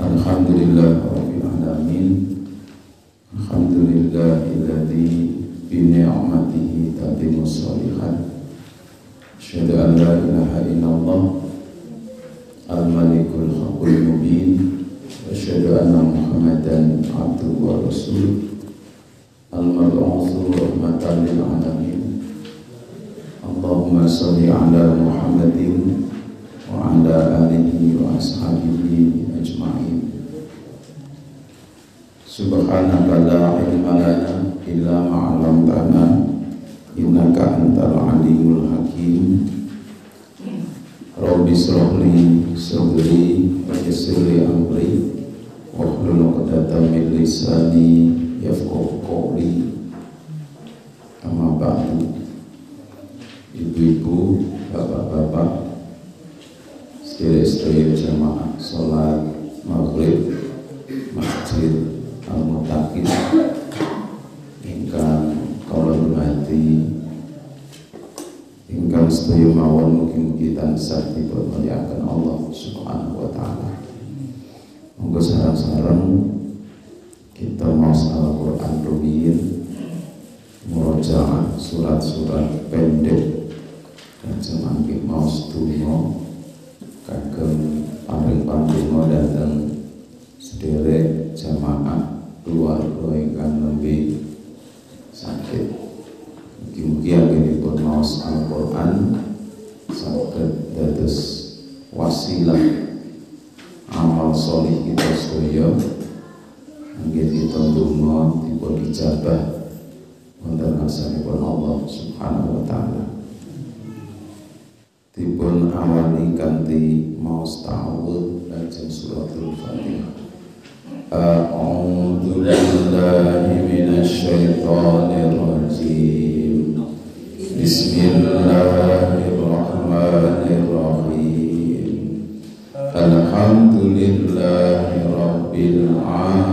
الحمد لله رب العالمين. الحمد لله الذي بنعمته تتم الصالحات أشهد أن لا إله إلا الله الملك الحق المبين. أشهد أن محمدا عبده ورسوله المبعوث رحمة للعالمين. اللهم صل على محمد ala alihi wa ashabihi ajma'in. Subhanaka la ilma lana illa ma 'allamtana innaka antal alimul hakim. Rabbi srohli sadri wa yassirli amri wahlul 'uqdatam min lisani yafqahu qawli. Amma ba'du. Ibu-ibu, bapak-bapak Sedherek-sedherek jamaah sholat maghrib Masjid Al-Mutaqin Ingkang kula hormati Ingkang sedaya mawon mugi-mugi tansah dipun mulyakaken Allah Subhanahu wa taala. Monggo sareng-sareng kita mau Al-Qur'an rumiyin murojaah surat-surat pendek dan semangkih mau sedungo kagem paring-paring dateng sederek jamaah keluarga ingkang lebih sakit. Mugi-mugi anggenipun maos Al-Qur'an saged dados wasilah amal solih kita sedaya. Anggen kita ndonga dipun ijabah wonten ngarsanipun Allah Subhanahu wa taala dipun awani kanthi maos ta'awud lajeng suratul Fatihah. A'udzu billahi minasy rajim. Bismillahirrahmanirrahim. Alhamdulillahi rabbil alamin.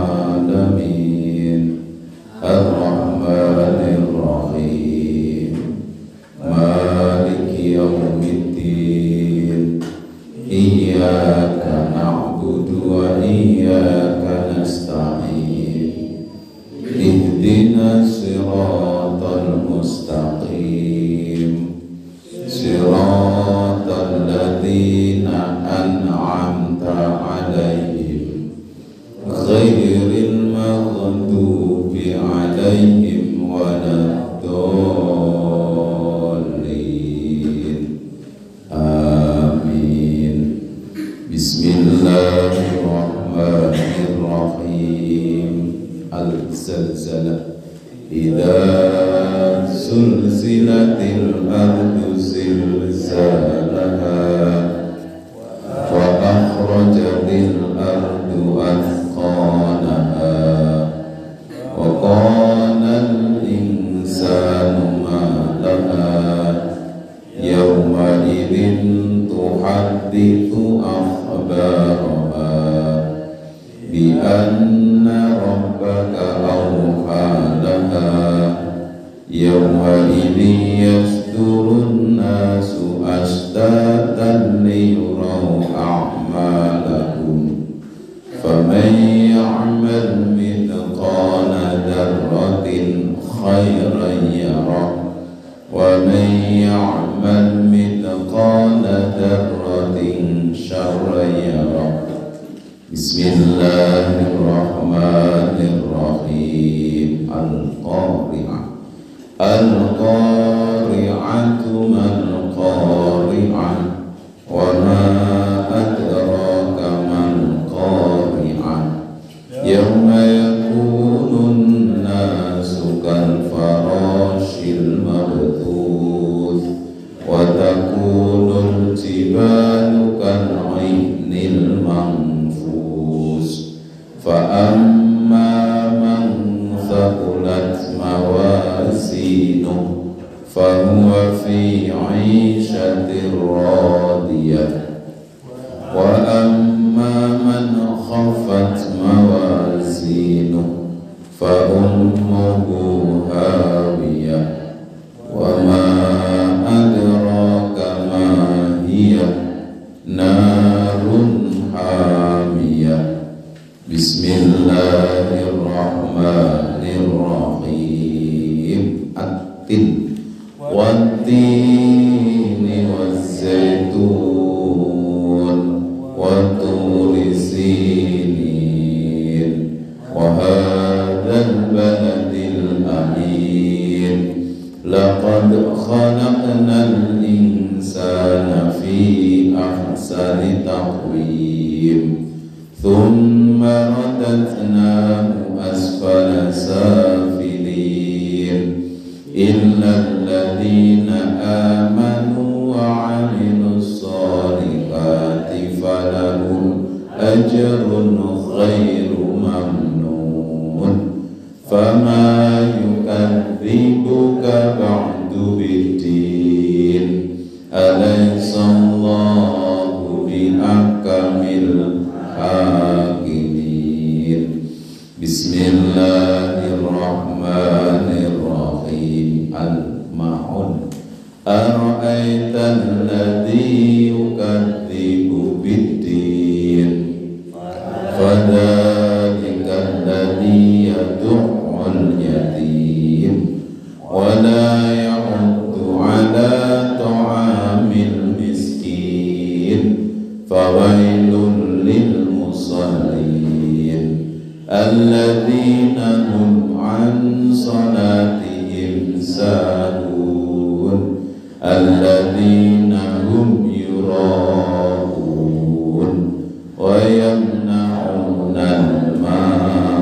ويمنعون الماعون.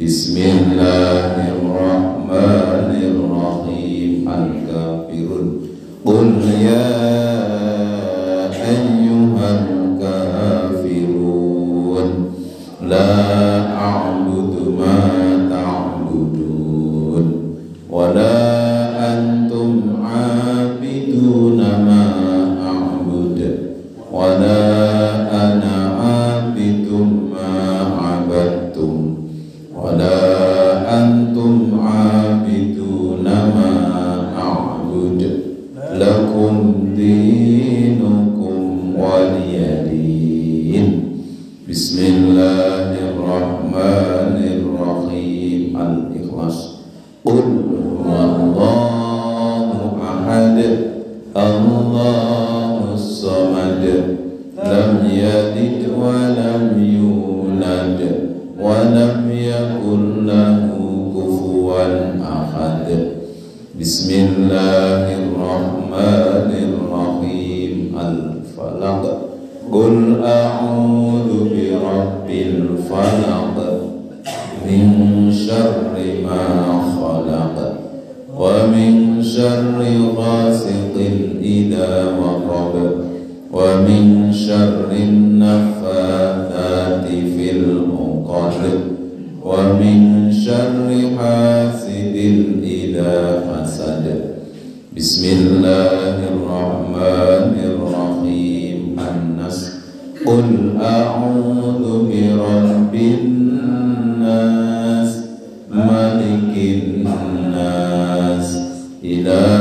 بسم الله Bismillahirrahmanirrahim. Annas. Qul a'udhu bi rabbin nas. Malikin nas. Ilah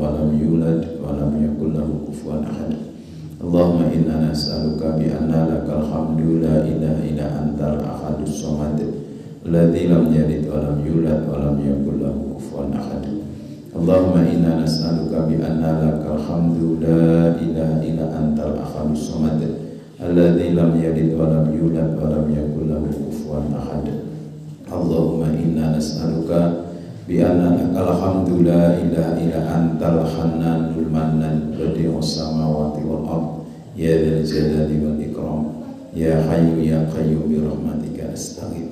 ولم يولد ولم يكن له كفوا أحد اللهم إنا نسألك بأن لك الحمد لا إله إلا أنت الأحد الصمد الذي لم يلد ولم يولد ولم يكن له كفوا أحد اللهم إنا نسألك بأن لك الحمد لا إله إلا أنت الأحد الصمد الذي لم يلد ولم يولد ولم يكن له كفوا أحد اللهم إنا نسألك الحنان المنان بديع السماوات والأرض يا ذا الجلال والإكرام يا حي يا قيوم برحمتك أستغيث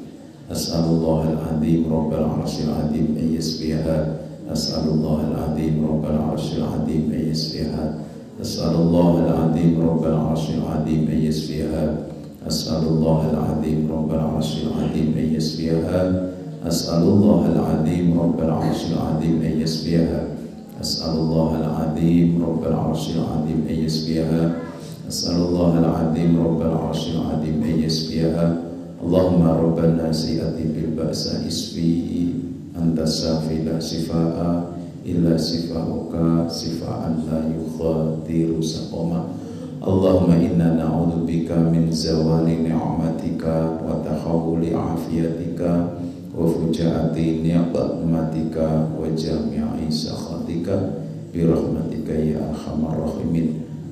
أسأل الله العظيم رب العرش العظيم أن يسبيها أسأل الله العظيم رب العرش العظيم أن يسبيها أسأل الله العظيم رب العرش العظيم أن يسبيها أسأل الله العظيم رب العرش العظيم أن يسبيها أسأل الله العظيم رب العرش العظيم أن يسبيها أسأل الله العظيم رب العرش العظيم أن يسبيها أسأل الله العظيم رب العرش العظيم أن يسبيها اللهم رب الناس أتي بالبأس اسفي أنت الشافي لا شفاء إلا شفاءك شفاء لا يغادر سقما اللهم إنا نعوذ بك من زوال نعمتك وتحول عافيتك وفجاءة نعمتك وجميع سخطك برحمتك يا أرحم الراحمين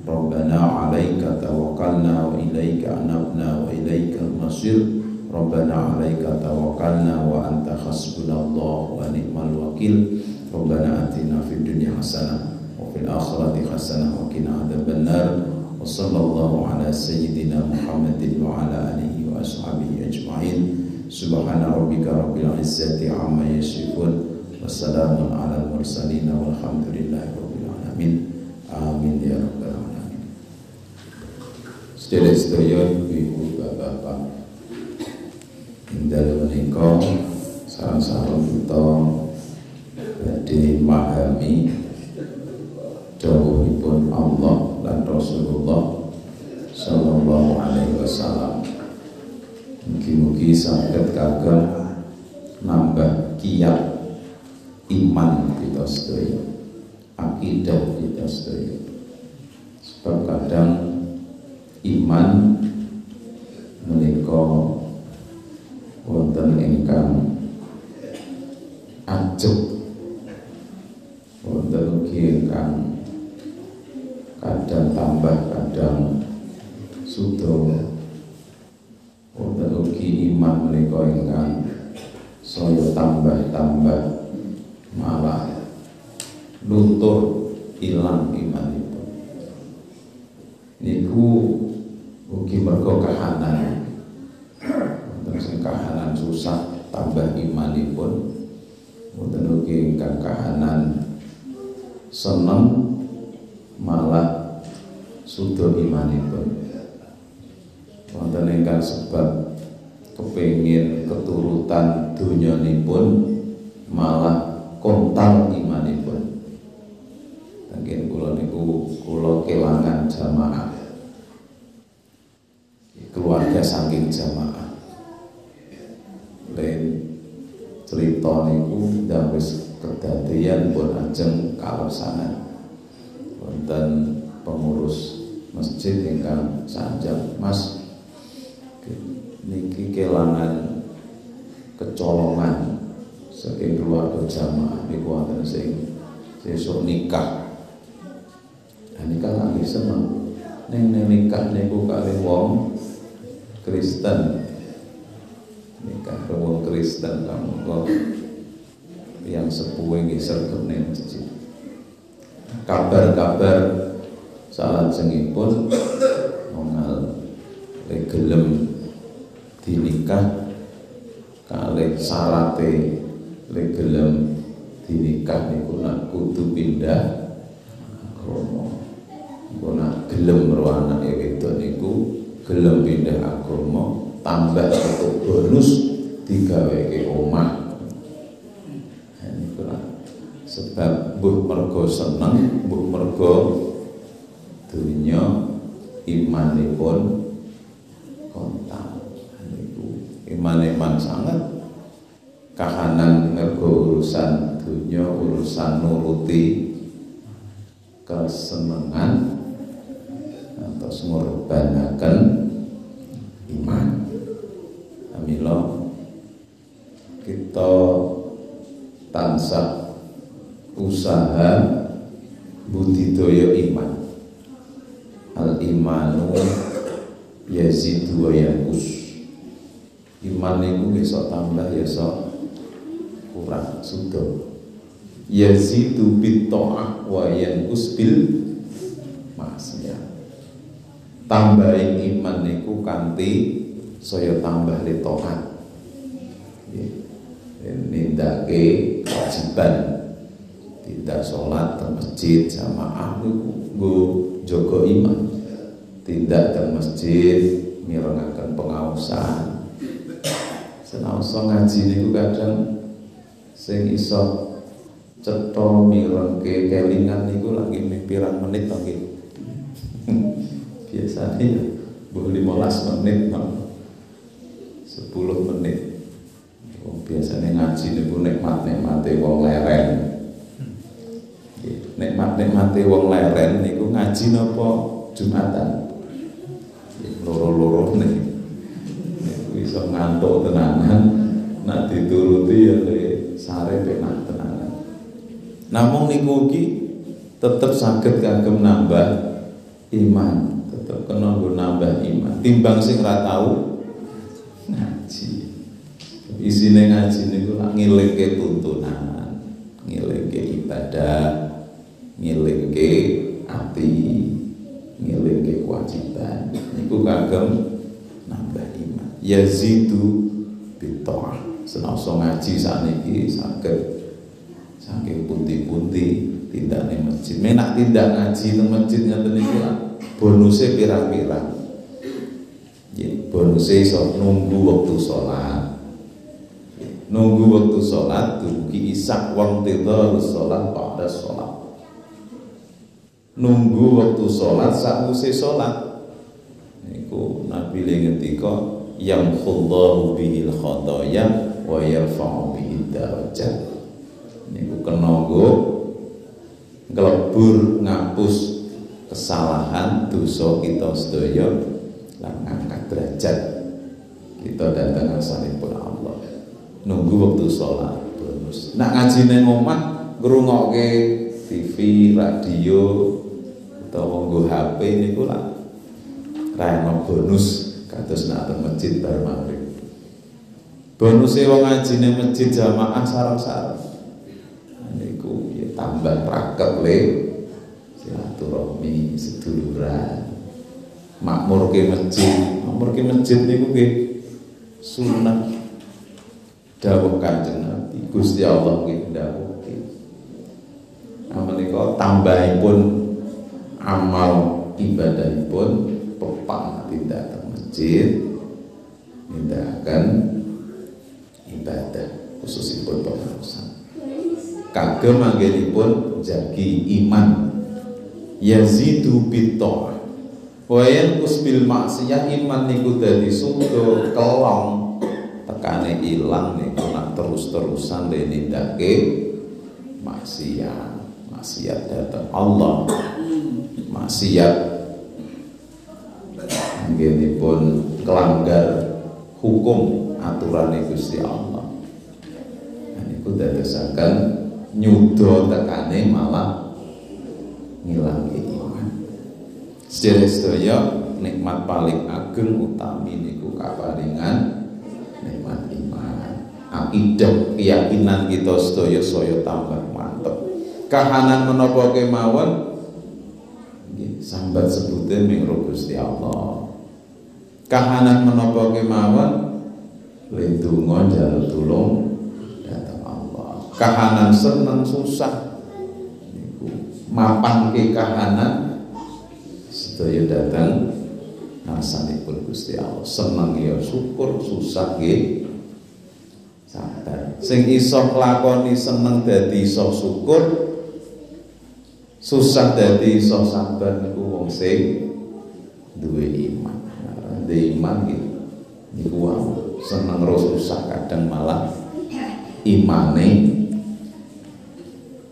ربنا عليك توكلنا وإليك أنبنا وإليك المصير ربنا عليك توكلنا وأنت حسبنا الله ونعم الوكيل ربنا آتنا في الدنيا حسنة وفي الآخرة حسنة وقنا عذاب النار وصلى الله على سيدنا محمد وعلى آله وأصحابه أجمعين Subhana rabbika rabbil izzati amma yasifun. Wassalamu alal mursalin walhamdulillahi rabbil alamin. Amin ya rabbal alamin. Sedherek-sedherek ibu bapak-bapak. Indal menika sareng-sareng kita badhe memahami dawuhipun Allah dan Rasulullah sallallahu alaihi wasallam. Mugi-mugi saged kagem nambah kiat iman kita sedaya, akidah kita sedaya. Sebab kadang iman menika wonten ingkang ajeg wonten ugi ingkang kadang tambah kadang sudo wonten ugi iman menika ingkang saya tambah-tambah malah luntur ilang itu niku ugi mergo kahanan. Wonten kahanan susah tambah imanipun. Wonten ugi ingkang kahanan seneng malah sudo imanipun wonten ingkang sebab kepengin keturutan donyanipun malah kontal imanipun. Mungkin kula niku kula kelangan jamaah. Keluarga saking jamaah. Lain cerita niku wis kedadian pun ajeng kaleksanan wonten pengurus masjid ingkang sanjang Mas niki kelangan kecolongan saking keluarga jamaah niku wonten sing sesuk nikah. Nah, nikah lagi seneng. Ning nikah niku kali wong Kristen. Nikah wong Kristen kamu kok yang sepuh nggih sergep ning masjid kabar-kabar salat sengipun mongal gelem dinikah kalih syarate lek gelem dinikah niku nak kudu pindah agama. Engko nak gelem karo anake niku gelem pindah agama tambah satu bonus digaweke omah. Niku lah sebab mbuh mergo seneng, mbuh mergo dunya imanipun kontak iman-iman sangat. Kahanan mergo urusan dunia urusan nuruti kesenangan atau ngorbankan iman. Amilo kita tansah usaha budidaya iman. Al imanu yazidu wa yanqus iman niku bisa tambah ya sok kurang. Sudah. Yazidu bit ta'ah wa yanqus bil maksiyah tambahin iman niku kanthi saya tambah li taat nindake kewajiban. Tidak sholat ke masjid sama aku gue jogo iman. Tidak ke masjid mirengaken pengausan senaosa ngaji niku kadang sing iso cetha mirengke kelingan niku lagi pirang menit to nggih. Biasanya bu 15 menit no. 10 menit. Oh, biasanya ngaji niku nikmat-nikmate wong leren. Nikmat-nikmate wong leren niku ngaji napa Jumatan? Loro-loro nih bisa ngantuk tenanan nak dituruti ya sare penak tenanan namun niku ki tetep sakit kagem nambah iman tetep kena nambah iman. Timbang sing ora tau ngaji. Isine ngaji niku lak ngilingke tuntunan ngilingke ibadah ngilingke ati ngilingke kewajiban niku kagem nambah iman yazidu bita'ah senasa ngaji sakniki saged saking punti-punti tidak nih masjid. Menak tidak ngaji di masjid ngoten niku bonusnya pirang-pirang. Ya, bonusnya so, nunggu waktu sholat nunggu waktu sholat dugi isak wong tidor sholat pada sholat nunggu waktu sholat sakwise sholat niku Nabi ngendika yang khullahu bihil khotoya wa yarfa'u bihid darajat. Niku kena nggo nglebur ngapus kesalahan dosa kita sedaya lan ngangkat derajat kita datang asalipun Allah. Nunggu waktu sholat bonus. Nak ngaji nang omah ngrungokke TV, radio, utawa nggo HP niku lah. Ra bonus kados nak teng masjid bar maghrib. Bonuse wong ngaji ning masjid jamaah sareng-sareng. Niku ya tambah raket le silaturahmi seduluran. Makmur ke masjid, makmur ke masjid niku nggih sunnah dawuh Kanjeng Nabi Gusti Allah nggih dawuh menika tambahipun amal ibadahipun pepak tidak ke masjid tidak akan ibadah khususipun pengawasan kagem anggenipun jagi iman. Yazidu bita'ah wa yanqus bil maksiyah iman niku dadi sudo kelong tekane ilang niku nak terus-terusan nindake maksiat. Maksiat datang Allah. Maksiat pun kelanggar hukum aturan Gusti Allah. Niku dadosaken nyudo tekane malah ngilangi iman. Sedaya nikmat paling ageng utami niku kaparingan nikmat iman. Akidah keyakinan kita sedaya saya tambah mantep. Kahanan menapa kemawon? Sambat sebutnya mingro Gusti Allah kahanan menapa kemawon? Lindunga jalur tulung datang Allah. Kahanan seneng susah. Niku mapan ke kahanan. Sedaya datang nasanipun Gusti Allah. Seneng ya syukur susah nggih. Sabar. Sing iso nglakoni seneng dadi iso syukur susah dadi iso sabar niku wong sing duwe iman. Iman iki niku wae seneng ro susah kadang malah imane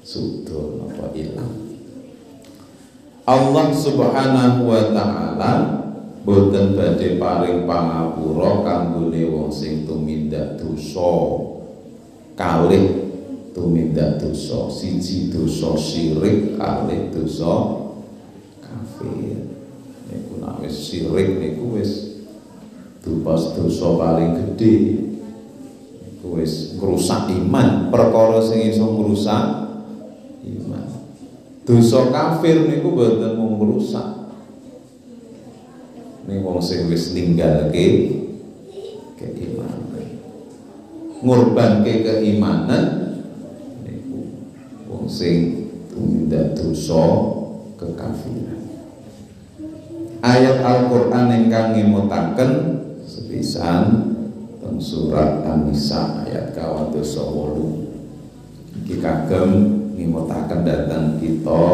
sudo napa ilang. Allah Subhanahu wa taala boten badhe paring pangapura kanggone wong sing tumindak dosa kalih tumindak dosa siji dosa syirik kalih dosa kafir nah wis sirik niku wis dupas dosa paling gede iku wis ngrusak iman. Perkara sing iso ngrusak iman. Dosa kafir niku boten mung ngrusak. Ning wong sing wis ninggalke keimanan. Ngorbanke keimanan niku wong sing tumindak dosa kekafiran ayat Al-Qur'an ingkang ngemutaken sepisan teng surat An-Nisa ayat 28 iki kagem ngemutaken dhateng kita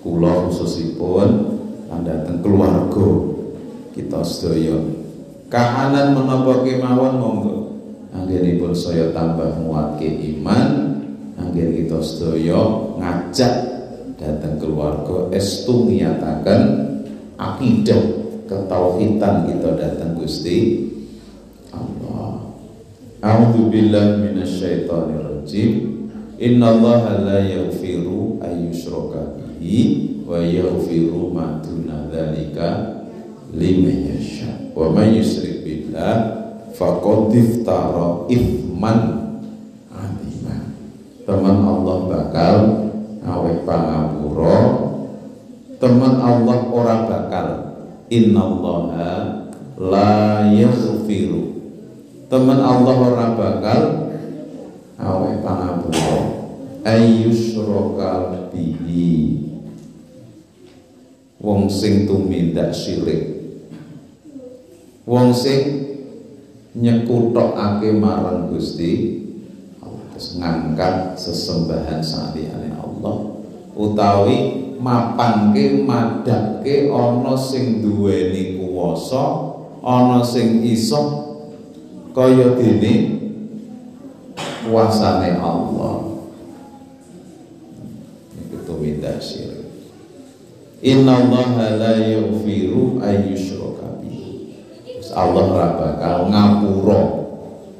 kula khususipun lan dhateng keluarga kita sedaya. Kahanan menapa kemawon monggo. Anggenipun saya tambah muatke iman anggen kita sedaya ngajak datang keluarga estu ngiyataken akidah ketauhidan kita datang Gusti Allah. A'udzu billahi minasyaitonir rajim. Innallaha la yaghfiru ayyushraka bihi wa yaghfiru ma duna dzalika liman yasha. Wa may yusyrik billah faqad iftara ithman 'azima. Teman Allah bakal awet pangapura teman Allah ora bakal innallaha la yaghfiru. Teman Allah ora bakal awet pangapura ayyusyraka bihi. Wong sing tumindak syirik. Wong sing nyekutokake marang Gusti ngangkat sesembahan saliyane Allah utawi mapanke madake ana sing duweni kuwasa ana sing iso kaya dene kuasane Allah. Itu tumindak syirik Inna Allah la yaghfiru ayyushraka bihi. Allah ora bakal ngapura.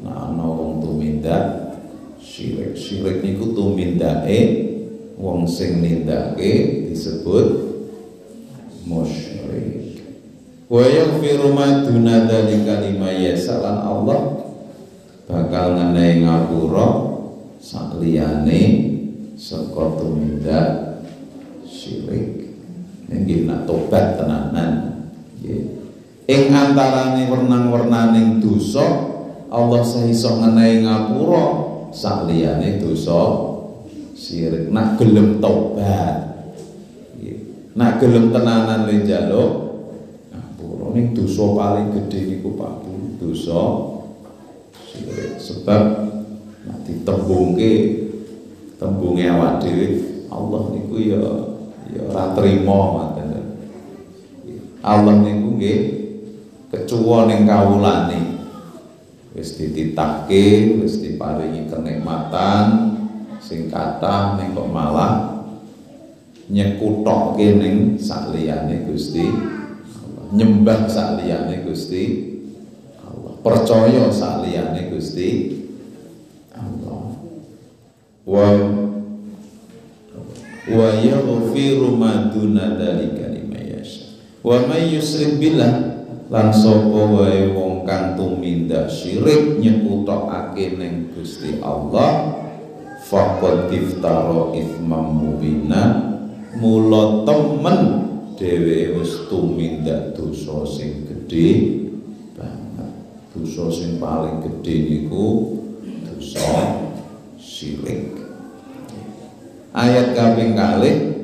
Nah ana wong tumindak syirik. Syirik niku tumindake wong sing nindake disebut musyrik. Wa yaghfiru ma duna dzalika liman Allah bakal ngenehi ngapura sakliyane saka tumindak syirik. Nggih nak tobat tenanan. Nggih. Ing antarane wernang-wernaning dosa Allah saiso ngenehi ngapura sakliyane dosa sirik. Nak gelem tobat nak gelem tenanan le njaluk. Ngapura ning dosa paling gedhe niku Pak dosa sirik. Sebab nak ditembungke tembunge awak dhewe Allah niku ya ya ora trima ngoten Allah niku nggih kecuwa ning kawulane. Wis dititahke wis diparingi kenikmatan sing kathah ning kok malah nyekutokke ning sakliyane Gusti Allah. Nyembah sakliyane Gusti Allah. Percaya sakliyane Gusti Allah. Wa wa yaghfiru ma duna dzalika liman yasha. Wa may yusrik billah lan sapa wae wong kang tumindak syirik nyekutokake ning Gusti Allah faqad iftara ithmam mubina. Mula temen dhewe wis tumindak dosa sing gedhe banget. Dosa sing paling gedhe niku dosa syirik ayat kaping kalih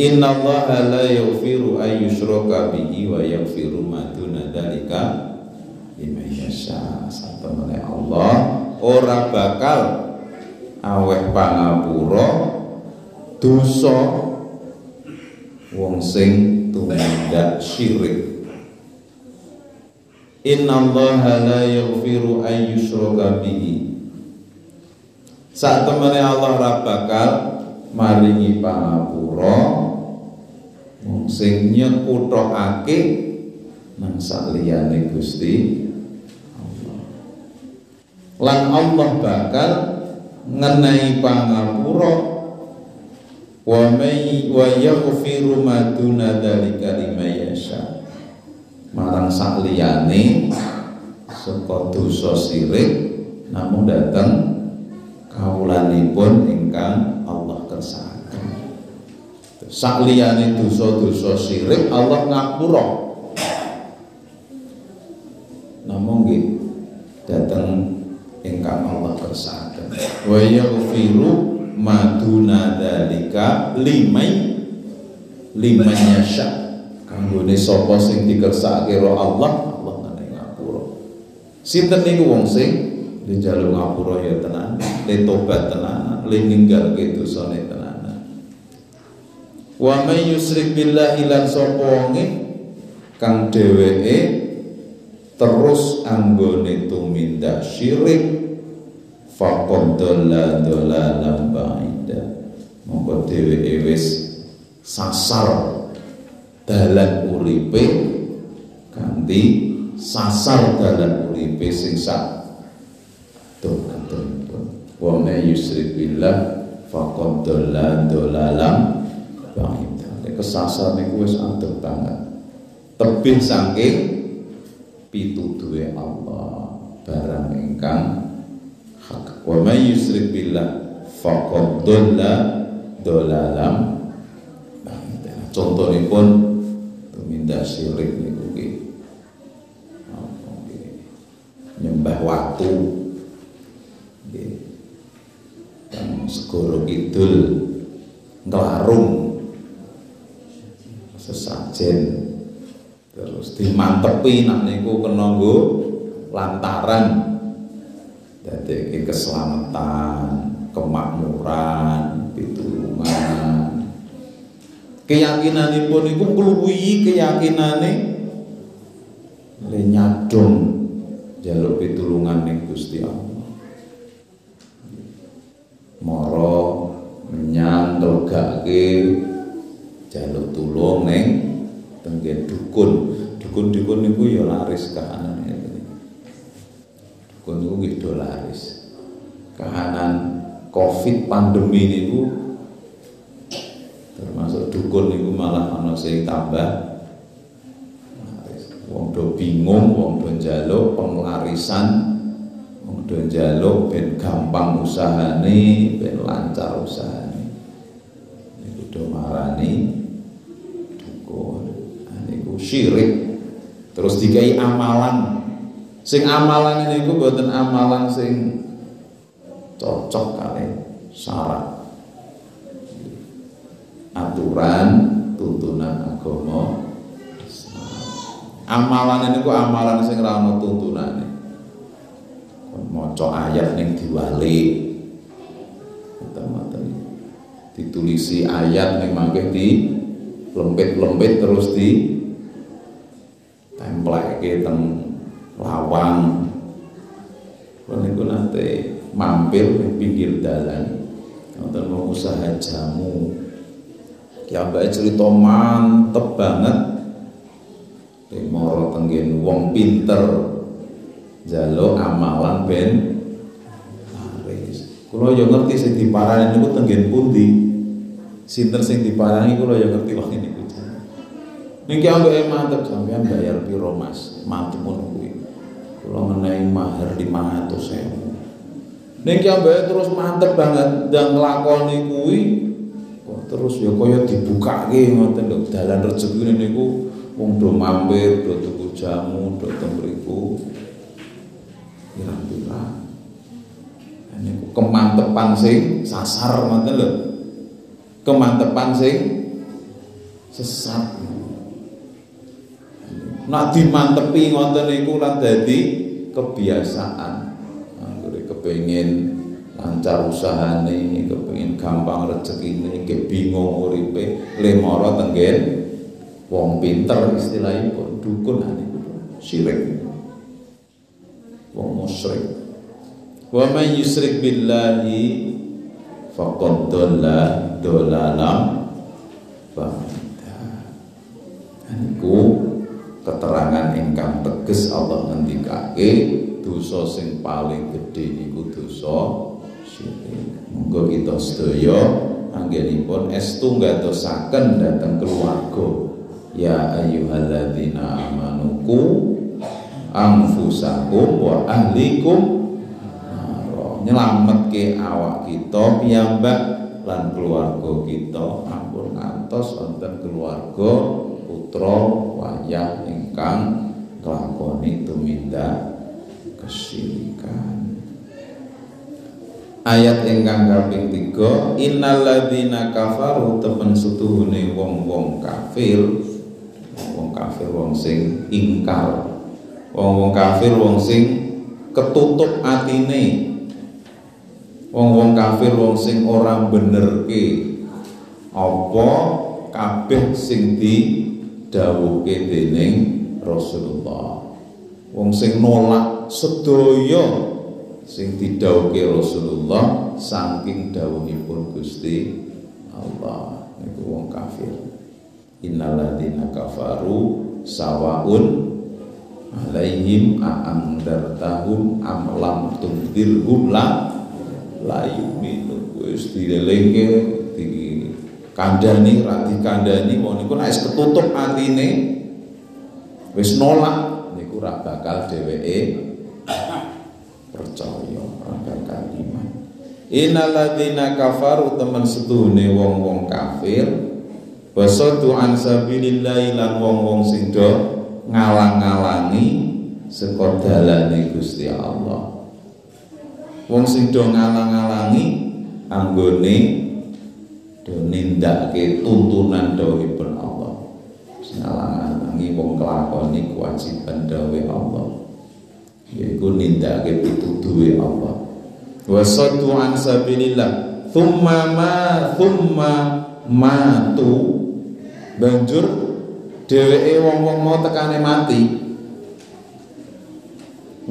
Inna Allah la yaghfiru ay yushraka bihi wa yaghfiru ma duna dzalika liman yasha. Allah ora bakal aweh pangapura dosa wong sing tumindak syirik. Inna Allah la yaghfiru ay yushraka bihi. Satemene Allah ora bakal maringi pangapura wong sing nyekutokake nang saliyane Gusti Allah. Lan Allah bakal ngenehi pangapura wa may wa yaghfiru ma duna dzalika marang sakliyane saka dosa sirik namun datang kaulanipun ingkang Allah kersakaken. Sakliyane dosa-dosa sirik Allah ngapura. Namun nggih datang ingkang Allah kersakaken wa yaghfiru maduna dalika limai liman yasha. Kanggone sapa sing dikersakake Allah Allah ngene ngapura. Sinten niku wong sing? Dijaluk ngapura ya tenan le tobat tenan le ninggalke dosane tenan wa may yusrik billahi lan sapa kang dheweke terus anggone tumindak syirik faqad dola dolalan ba'ida. Mongko dheweke wis sasar dalan uripe kanthi sasar dalan uripe sing sak dolanipun wa may yusrik billah faqad dola dolalan ba'ida. Kesasar niku wis adem banget. Tebih saking pituduhe Allah barang ingkang wa may yusrik billah faqad dhalla dhalalam contohipun tumindak syirik niku nggih nyembah nggih. Dan segoro kidul nglarung. Sesajen terus dimantepi nak niku kena nggo lantaran Jadi keselamatan, kemakmuran, pitulungan. Keyakinanipun iku keyakinan keyakinane le nyadong jaluk pitulungan ning Gusti Allah. Moro menyang ndogake jaluk tulung ning tenggen dukun. Dukun-dukun niku ya laris kahanane kono nggih laris. Kahanan Covid pandemi niku termasuk dukun niku malah ana tambah wong do bingung, wong do njaluk penglarisan, wong do njaluk ben gampang usahane, ben lancar usahane. Niku do marani dukun. Nah, niku syirik. Terus dikai amalan. Sing amalan ini ku buatan amalan sing cocok kali syarat. Aturan tuntunan agama amalan ini ku amalan sing rano tuntunan maca ayat ning diwali. Ditulisi ayat ning mangke di lempit-lempit terus di template teng lawang. Kalau itu nanti mampir di pinggir dalan. Nonton mau usaha jamu. Ya mbak cerita mantep banget. Moro tenggen wong pinter. Jalo amalan ben laris kula yo ngerti sing diparani niku tenggen pundi? Sinten sing diparani kula yo ngerti wong niku Niki ambek mantep sampean bayar piro Mas? Mantep ngono kuwi. Kula menehi mahar 500.000. Niki ambek terus mantep banget dan nglakoni kuwi terus ya kaya dibukake ngoten lho dalan rezeki niku wong do mampir, do tuku jamu, do teng mriku. Pirang-pirang. Niku kemantepan sing sasar ngoten lho. Kemantepan sing sesat. Nak dimantepi ngoten niku lan dadi kebiasaan. Anggere kepengin lancar usahane, kepengin gampang rezekine, ke bingung uripe, lemoro tenggen wong pinter istilahipun dukun niku syirik. Wong musyrik. Wa may yusrik billahi faqad dhalla dhalalam ba'da. Niku keterangan ingkang teges Allah ngendikake dosa sing paling gedhe niku dosa. Monggo kita sedaya anggenipun estu nggadosaken dhateng keluarga. Ya ayyuhalladzina amanu ku anfusakum wa ahlikum nyelametke awak kita piyambak lan keluarga kita ampun ngantos wonten keluarga putra wayah ingkang kelakoni tumindak kesyirikan. Ayat ingkang kaping 3 innalladzina kafaru temen setuhune wong-wong kafir. Wong kafir wong sing ingkar. Wong-wong kafir wong sing ketutup atine. Wong-wong kafir wong sing ora benerke apa kabeh sing didhawuhke dening Rasulullah. Wong sing nolak sedaya sing didhawuhke Rasulullah saking dawuhipun Gusti Allah. Niku wong kafir. Innalladzina kafaru sawaun alaihim a'angdartahum am lam tundirhum la layu minum wis dilelengke di kandani ra dikandani mau niku nek ketutup atine wis nolak niku ra bakal dheweke percaya ora bakal iman. Innalladzina kafaru temen setuhune wong-wong kafir wasadu an sabilillah lan wong-wong sing do ngalang-alangi saka Gusti Allah. Wong sing do ngalang-alangi anggone do nindakake tuntunan dawuhipun Allah. Ngalang-alangi wong kelakoni kewajiban dawuh Allah. Yaiku nindakake pituduhe Allah. Wa saddu an sabilillah. Thumma ma thumma matu banjur dheweke wong-wong mau tekane mati.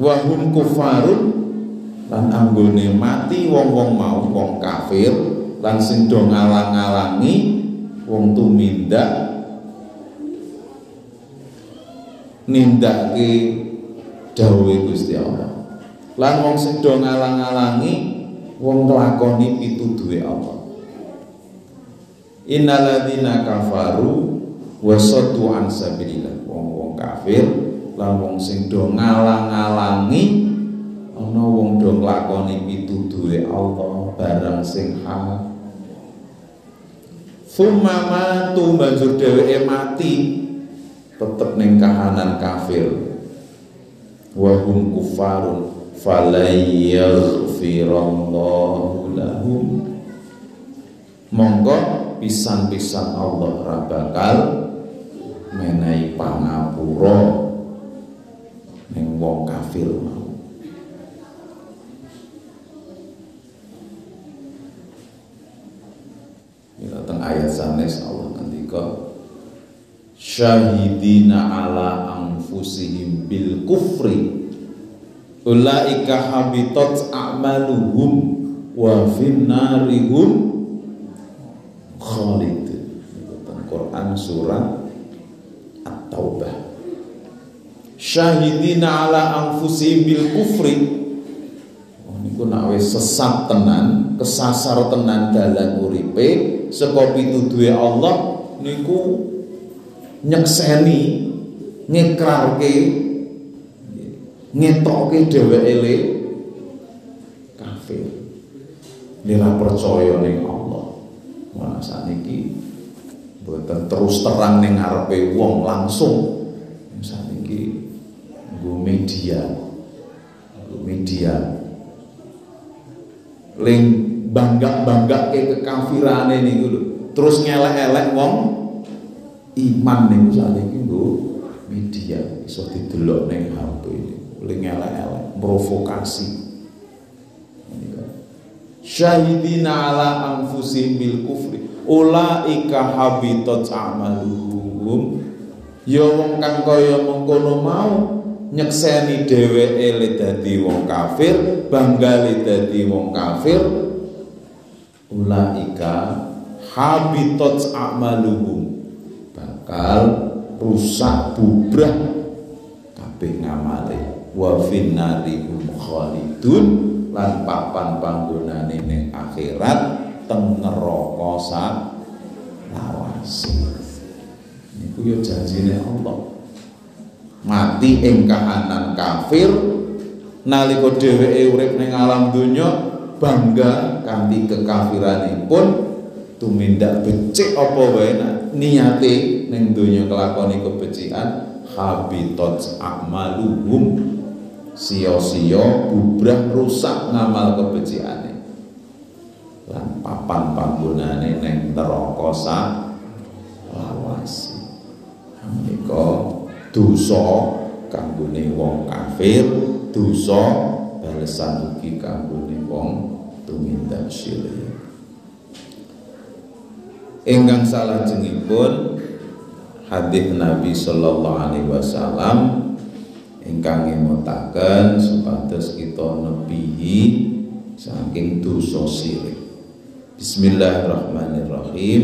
Wa hum kufarun. Lan anggone mati wong-wong mau wong kafir lan sing do ngalang-alangi wong tumindak nindake dawuhe Gusti Allah. Lan wong sing do ngalang-alangi wong nglakoni pituduhe Allah. Innalladzina kafaru wa saddu an sabilillah. Wong-wong kafir lan wong sing do ngalang-alangi ana wong do nglakoni pituduhe Allah barang sing hak. Summa matu banjur dheweke mati tetep ning kahanan kafir. Wa hum kufarun falayaghfirallahu lahum. Monggo pisan-pisan Allah ra bakal menehi pangapura ning wong kafir. mau Ya teng ayat sanes Allah ngendika syahidina ala anfusihim bil kufri ulaika habitat a'maluhum wa finnarihum khalid. Quran surah At-Taubah. Syahidina ala anfusihim bil kufri. Oh niku nak sesat tenan kesasar tenan dalan uripe saka pituduhe Allah niku nyekseni ngekrarke ngetoke dheweke le kafir. Nira percaya ning Allah. Mana saniki mboten terus terang ning ngarepe wong langsung. Saniki nggo media nggo media. Ling bangga-banggake kekafirane niku lho. Terus ngelek-elek wong iman ning saniki nggo media iso didelok ning HP. Ling elek-elek provokasi. Syahidina ala anfusihim bil kufri. Ulaika habitat amaluhum. Ya wong kang kaya mengkono mau nyekseni dheweke le dadi wong kafir bangga le dadi wong kafir ulaika habitat amaluhum. Bakal rusak bubrah. Kabeh ngamale. Wa finnarihum khalidun. Lan papan panggonane ning akhirat teng neraka lawase. Niku yo janjine Allah. Mati ing kahanan kafir nalika dheweke urip ning alam donya bangga kanthi kekafiranipun tumindak becik apa wae niate ning donya kelakoni kebecikan habitat amaluhum sia-sia bubrah rusak ngamal kebeciane lan papan panggonane ning neraka sak lawasi. Menika dosa kanggone wong kafir dosa balesan ugi kanggone wong tumindak syirik ingkang salajengipun hadis Nabi sallallahu alaihi wasallam ingkang ngemutaken supados kita nebihi saking dosa syirik. Bismillahirrahmanirrahim.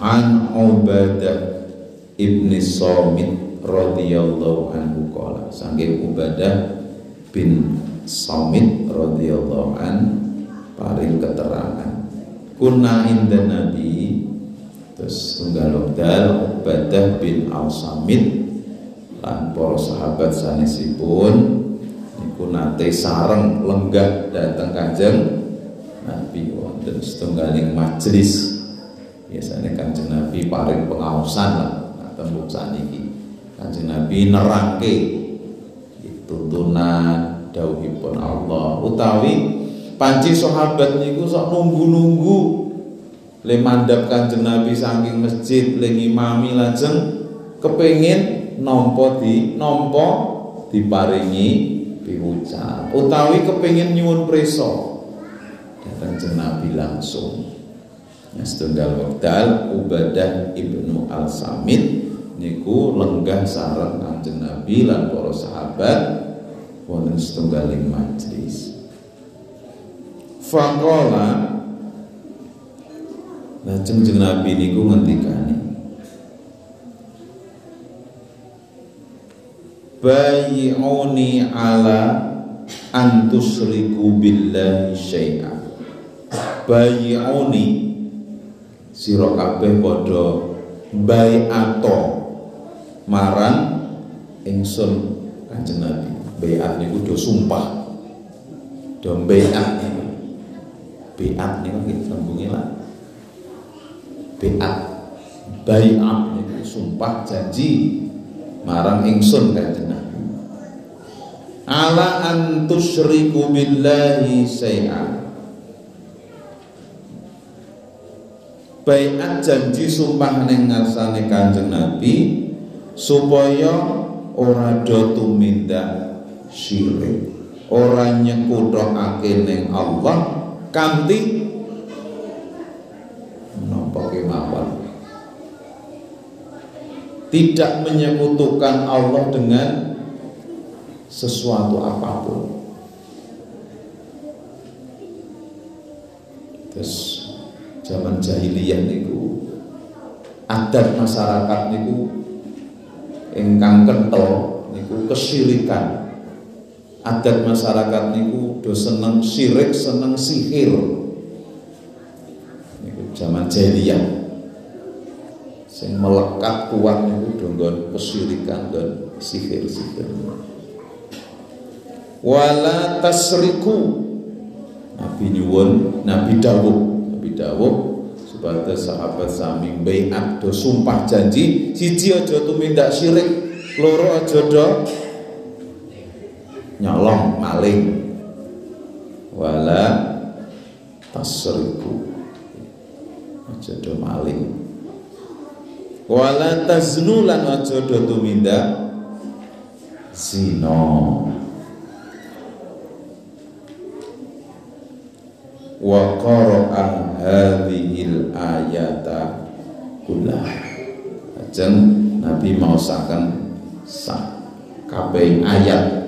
An Ubadah ibni Samit radhiyallahu anhu qala. Saking Ubadah bin Samit radhiyallahu an paring keterangan kunna inda nabi terus tunggal dal Ubadah bin Al-Samit lan para sahabat sanesipun niku nate sareng lenggah dateng Kanjeng Nabi. Wonten setunggaling majelis biasanya Kanjeng Nabi paring pengawasan lah tembung saniki Kanjeng Nabi nerangke tuntunan dawuhipun Allah. Utawi panci sahabat niku sok nunggu-nunggu. Le mandap Kanjeng Nabi saking masjid le ngimami lajeng kepengin nampa di nampa diparingi piwucal utawi kepengin nyuwun preso. Datang Nabi langsung. Setunggal wekdal Ubadah ibnu Al Samit niku lenggah sareng Kanjeng Nabi lan para sahabat wonten majlis. Faqala Lajeng jeneng Nabi niku ngendikane Bayi'uni ala antusriku billahi syai'a Bayi'uni sira kabeh padha bai'ato marang ingsun Kanjeng Nabi. Baiat niku do sumpah. Do baiat Baiat niku nggih sambunge lah. Baiat. Baiat niku sumpah janji marang ingsun Kanjeng Nabi. Ala an tusyriku billahi syai'an. Baiat janji sumpah ning ngarsane Kanjeng Nabi supaya ora do tumindak syirik ora nyekutokake ning Allah kanthi menapa kemawon? Tidak menyekutukan Allah dengan sesuatu apa pun. Terus zaman jahiliyah niku adat masyarakat niku ingkang kental niku kesyirikan adat masyarakat niku do seneng syirik seneng sihir. Niku zaman jahiliyah. Sing melekat kuat niku donggon kesyirikan dan sihir-sihir. Wala tasriku. Nabi nyuwun Nabi dawuh Nabi dawuh sebagai sahabat sami bayat do sumpah janji siji aja tumindak syirik loro aja do nyolong maling. Wala tasriku. Aja do maling. Wala taznu lan aja do tumindak zina. Wa qara'a hadhil ayata kullah. Ajeng Nabi mausaken sak kabeh ayat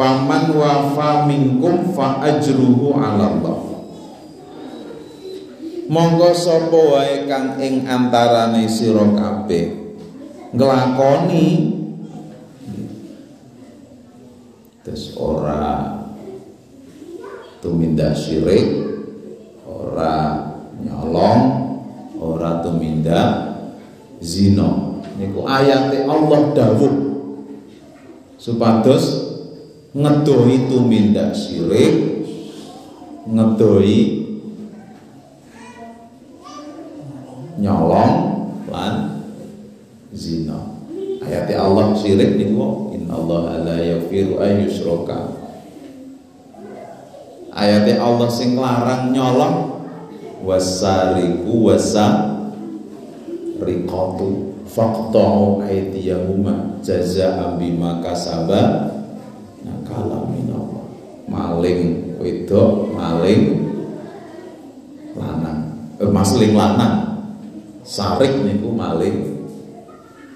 faman wafa minkum fa ajruhu 'ala Allah. Monggo sapa wae kang ing antarane sira kabeh. Nglakoni. Terus ora. Tumindak syirik. Ora nyolong. Ora tumindak zina. Niku ayate Allah dawuh supados ngedoi tumindak syirik ngedoi nyolong lan zina. Ayat Allah syirik niku Allah la yaghfiru ay yusyraka ayat Allah sing larang nyolong. Wasariku wasa riqatu faqta'u aydiyahuma jazaa'an bima kasaba maling. Wedok maling. Lanang. Eh, masling lanang. Sarik niku maling.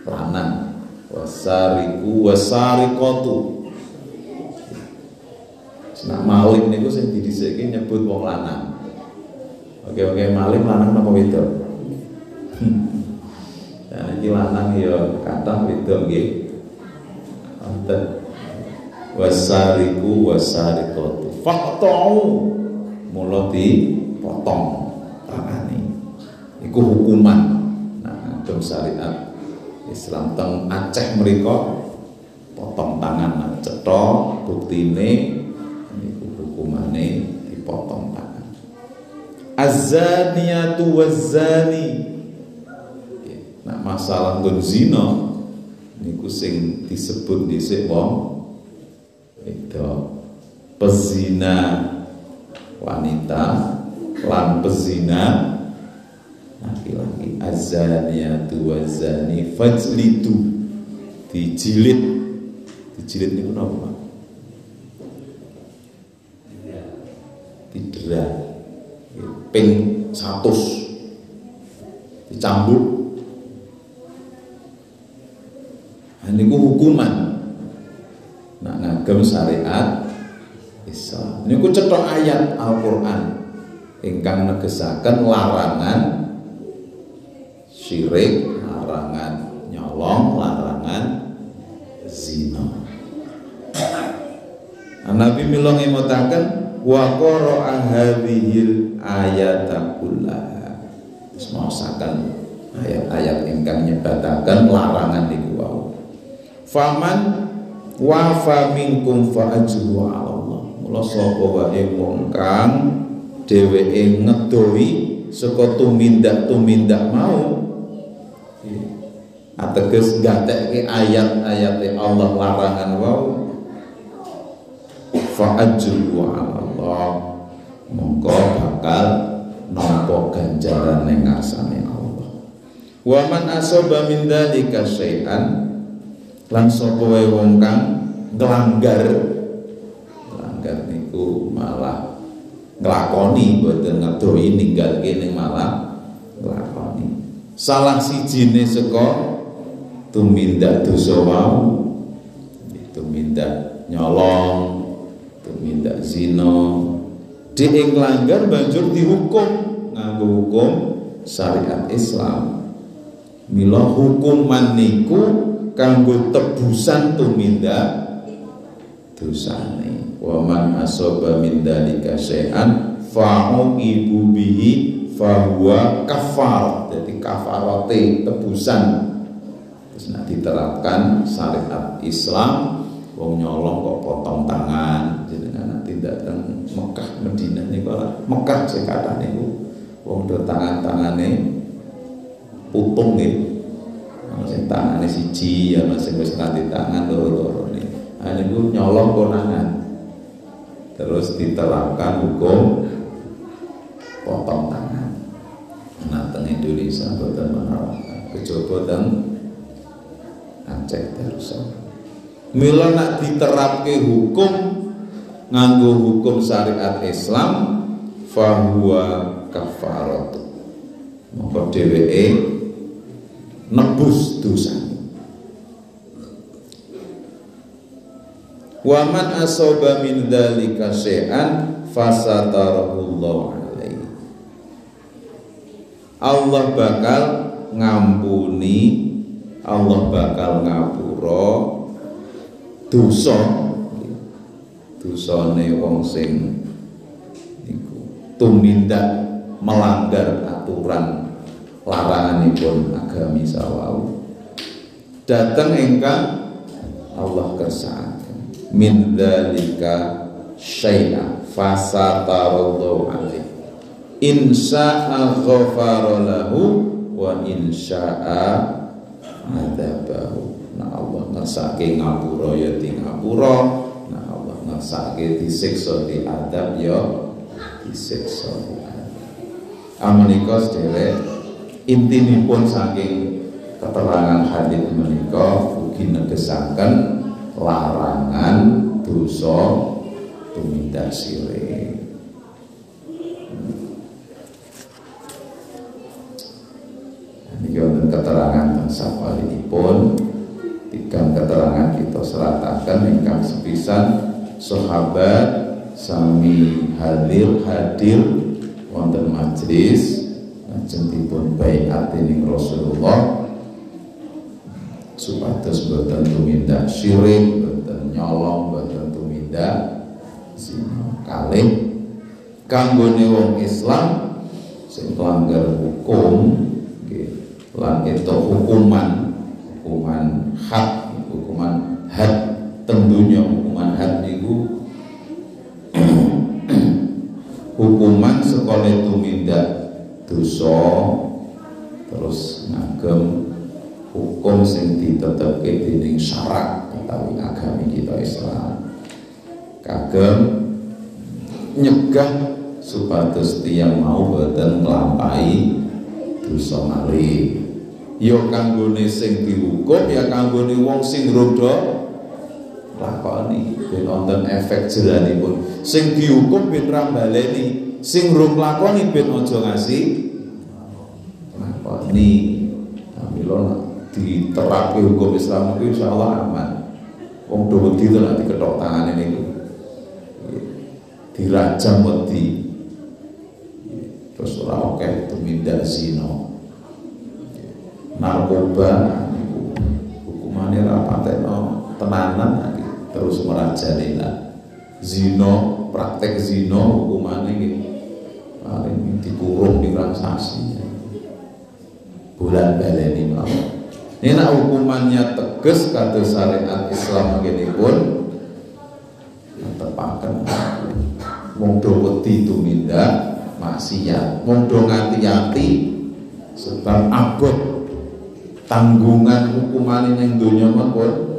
Lanang. Wasariku wasariqatu Nah maling niku sing didhisike nyebut wong lanang. Oke oke maling lanang napa wedok? Nah iki lanang ya kathah wedok nggih. Wonten wasariku wasariqatu. Faqta'u. Mula dipotong tangane iku hukuman. Nah dalam syariat Islam teng Aceh mereka potong tangan. Cetha buktine niku hukumane dipotong tangan. Azaniyatu wazani nah masalah nggon zina niku sing disebut dhisik wong itu. Pezina wanita lan pezina laki-laki. Azaniyatu wazani fajlidu dijilid. Dijilid niku napa Pak? Didera ping 100 dicambuk. Nah, niku hukuman ngagem syariat Islam niku cetok ayat Al-Qur'an ingkang negesaken larangan syirik, larangan nyolong, larangan zina. Nabi mila ngemutaken wa qara'a hadhil ayata kullaha. Maosaken ayat-ayat ingkang nyebataken larangan niku wau. Faman wafa minkum fa ajru Allah. Mula sapa wae wong dheweke ngedoi saka tumindak-tumindak mau. Ateges gatekke ayat-ayat Allah larangan wau. Fa ajru Allah. Mongko bakal nampa ganjaran ning ngarsane Allah. Wa man asaba min dzalika syai'an lan sapa wae wong kang nglanggar? Nglanggar niku malah nglakoni mboten ngedoi ninggalke ning malah nglakoni. Salah sijine saka tumindak dosa wau tumindak nyolong tumindak zina. Dhek nglanggar banjur dihukum nganggo hukum syariat Islam. Mila hukuman niku kanggo tebusan tumindak dosane. Wa man asaba min dalika syai'an fa'uqibu bihi fahuwa kafar. Jadi kafarate tebusan. Terus nak diterapkan syariat Islam wong nyolong kok potong tangan. Jenengan nanti datang Mekah Medina niku Mekah sing kathah niku. Wong do tangan-tangane putung nggih. ana sing tangane siji ana sing wis nganti tangan loro-loro nih nah niku nyolong konangan terus diterapkan hukum potong tangan nah teng Indonesia boten menerapkan kejaba teng Aceh Darussalam. Mila nak diterapke hukum nganggo hukum syariat Islam fahuwa kafaratu. Maka dheweke nebus dosa. Wa man asaba min dzalika syai'an fasatarahullahu alaihi. Allah bakal ngampuni Allah bakal ngapura dosa dosane wong sing niku tumindak melanggar aturan laranganipun agami sawau. Dateng ingkang Allah kersakaken. Min dzalika syai'a fasatarallahu alaihi in sya'a ghafara lahu wa in sya'a adzabahu. Nah Allah ngersake ngapura ya di nah Allah ngersake disiksa di adab ya disiksa di adab amenika sederek intinipun saking keterangan hadis menika ugi negesaken larangan dosa tumindak sirik Ini wonten keterangan pun tiga keterangan kita seratakan ingkang sepisan. Sahabat sami hadir hadir wonten majlis lajeng dipun baiat dening Rasulullah supados boten tumindak syirik, boten nyolong, boten tumindak zina. Kalih kanggone wong Islam sing melanggar hukum nggih lan itu hukuman hukuman hak hukuman had tentunya hukuman had niku hukuman sekolah tumindak dosa terus ngagem hukum sing ditetepke dening syarat utawi agami kita Islam. Kagem nyegah supados tiyang mau boten nglampahi dosa malih. Ya kanggone sing dihukum ya kanggone wong sing rodo lakoni. Ben wonten efek jeranipun sing dihukum ben ra baleni sing rum lakoni ben aja ngasih lakoni. Mila diterapke hukum Islam itu insya Allah aman. Wong do wedi to nek diketok tangane niku. Dirajam wedi. Terus ora akeh tumindak zina. Narkoba niku. Hukumane ra patekno tenanan terus merajani zina praktek zina hukumane nggih paling dikurung di transaksi bulan baleni mawon ini hukumannya tegas kata syariat Islam begini pun tepakan wong do wedi tumindak maksiat. Wong do ngati-ati sebab abot. Tanggungan hukuman yang dunia pun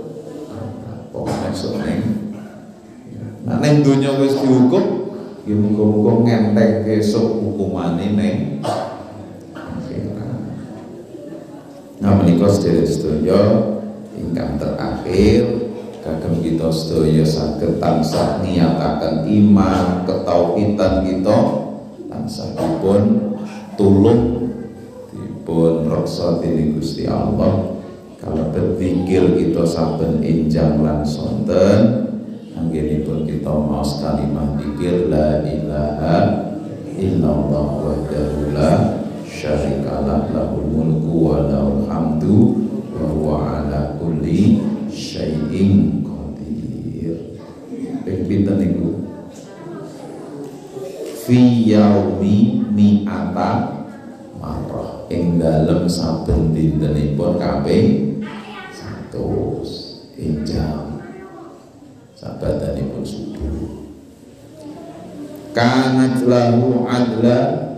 pokoknya seneng nah neng dunia wis dihukum ya muga-muga ngenteng besok hukumane neng Nah menikah sedherek sedaya ingkang terakhir kagem kita sedaya saged tansah niyataken iman ketauhidan kita. Tansah dipun tulung dipun reksa dening Gusti Allah. Kalau berzikir kita saben enjang lan sonten anggenipun kita maos kalimah zikir la ilaha illallah wahdahu la syarikalah lahul mulku wa lahul hamdu wa huwa ala kulli syai'in qadir. Ping pinten niku fi yaumi mi'ata marrah. Ing dalem saben dintenipun kaping 100 ing sabatanipun subuh. Kanat lahu adla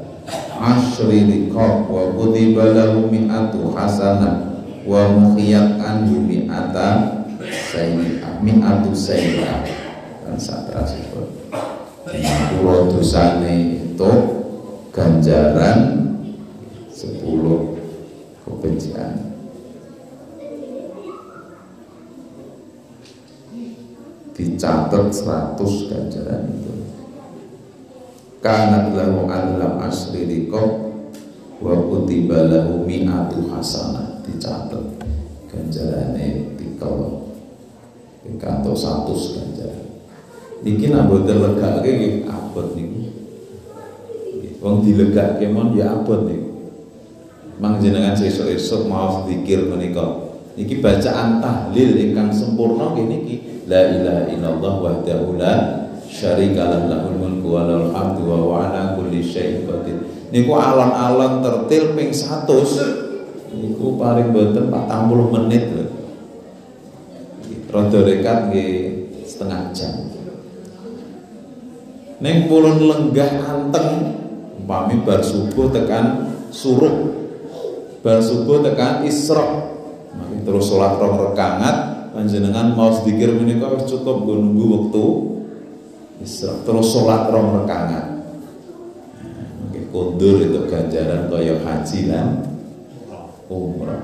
asri liqab wa kutiba lahu mi'atu hasanah wa mukhiyat anhu mi'ata sayyi'ah mi'atu sayyi'ah. Dan satrasipun Pulau dosane itu ganjaran sepuluh kebencian dicatat seratus ganjaran itu. Kanat lahu alam asri liqab wa kutiba lahu mi'atu hasanah dicatat ganjarane tikel kanto satu ganjaran. Niki nak boten legake nggih abot niku. Wong dilegake mon ya abot niku. Mang jenengan sesuk-esuk mau zikir menika niki bacaan tahlil ingkang sempurna niki la ilaha illallah wahdahu la syarikalah lahul mulku wa lahul hamdu wa huwa ala kulli syai'in qadir niku alon-alon tertil ping 100 Iku paling boten 40 menit lho. Rada rekat nggih setengah jam. Neng pulun lenggah anteng umpami bar subuh tekan suruh. Bar subuh tekan isra. Terus sholat rong rekangat panjenengan mau sedikir menika wis cukup nggo nunggu isra. Terus sholat rong rekangat. Mungkin kundur itu ganjaran kaya haji lan umrah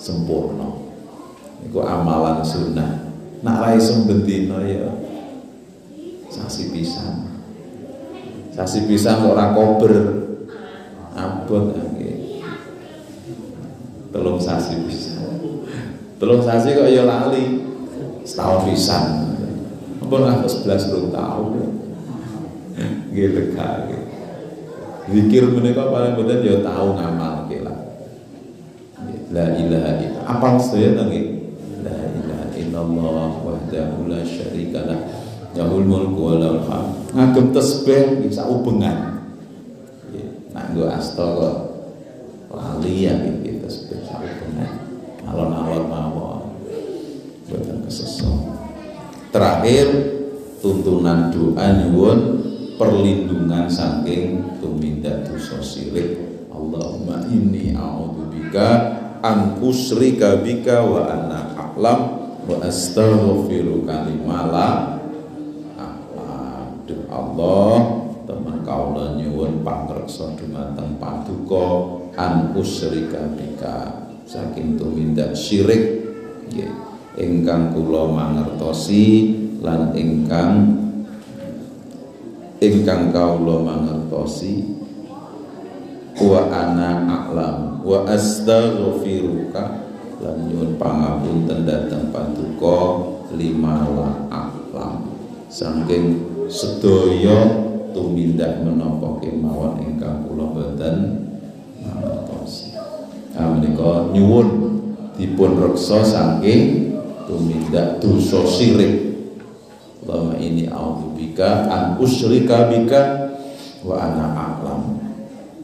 sempurna. Iku amalan sunnah. Nak rai sembendina ya sasi pisan. Sasi pisan ora kober. Nggih. Telung sasi pisan. Telung sasi kok ya lali. Setahun pisan. Ampun ngantos 11 rong tahun. Nggih lega nggih. Zikir menika paling boten ya tahu ngamal lah. La ilaha illallah. Apa sedaya nggih? La ilaha illallah wahdahu la syarikalah. Lahul mulku wa lahul hamd. Ngagem tasbih bisa ubengan. Nak nggo asta kok lali ya saubengan. Alon-alon mawon. Boten kesesat. Terakhir tuntunan doa nyuwun perlindungan saking tumindak dosa sirik. Allahumma inni a'udzubika an usrika bika wa ana a'lam wa astaghfiruka lima la Aduh Allah teman kaula nyuwun pangreksa dumateng paduka an usrika bika saking tumindak syirik nggih. Ingkang kula mangertosi lan ingkang ingkang kaula mangertosi wa ana a'lam wa astaghfiruka lan nyuwun pangapunten dhateng paduka lima la a'lam. Saking sedaya tumindak menapa kemawon ingkang kula boten ah nyuwun dipun reksa saking tumindak dosa syirik Allahumma ini a'udzubika an usyrika bika wa ana a'lam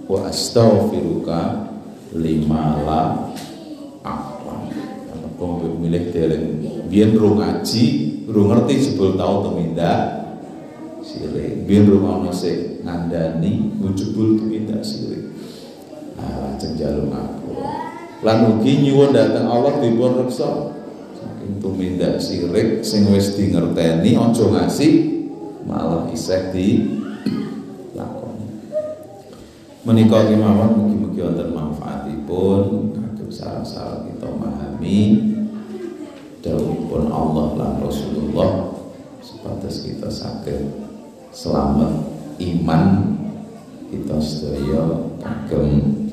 wa astaghfiruka lima la a'lam. Apa milih dereng biyen ro ngaji, ro ngerti jebul tau tumindak sirik. Biyen ro ana sing ngandani jebul tumindak sirik. Lajeng jaluk aku. Lan ugi nyuwun dhateng Allah dipun reksa. Saking tumindak sirik sing wis di ngerteni aja ngasih malah isih di menika kemawon mugi-mugi wonten manfaatipun kagem sareng-sareng kita memahami dawuhipun Allah lan Rasulullah sebatas kita sakit selamat iman kita sedaya kagem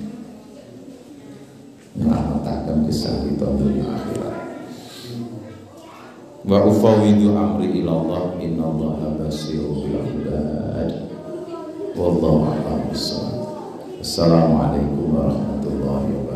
nyelamataken kisah kita dunia akhirat. Wa ufawidu amri ilallah innallaha basirun bil ibad. Wallahu a'lam bissawab. Assalamualaikum warahmatullahi wabarakatuh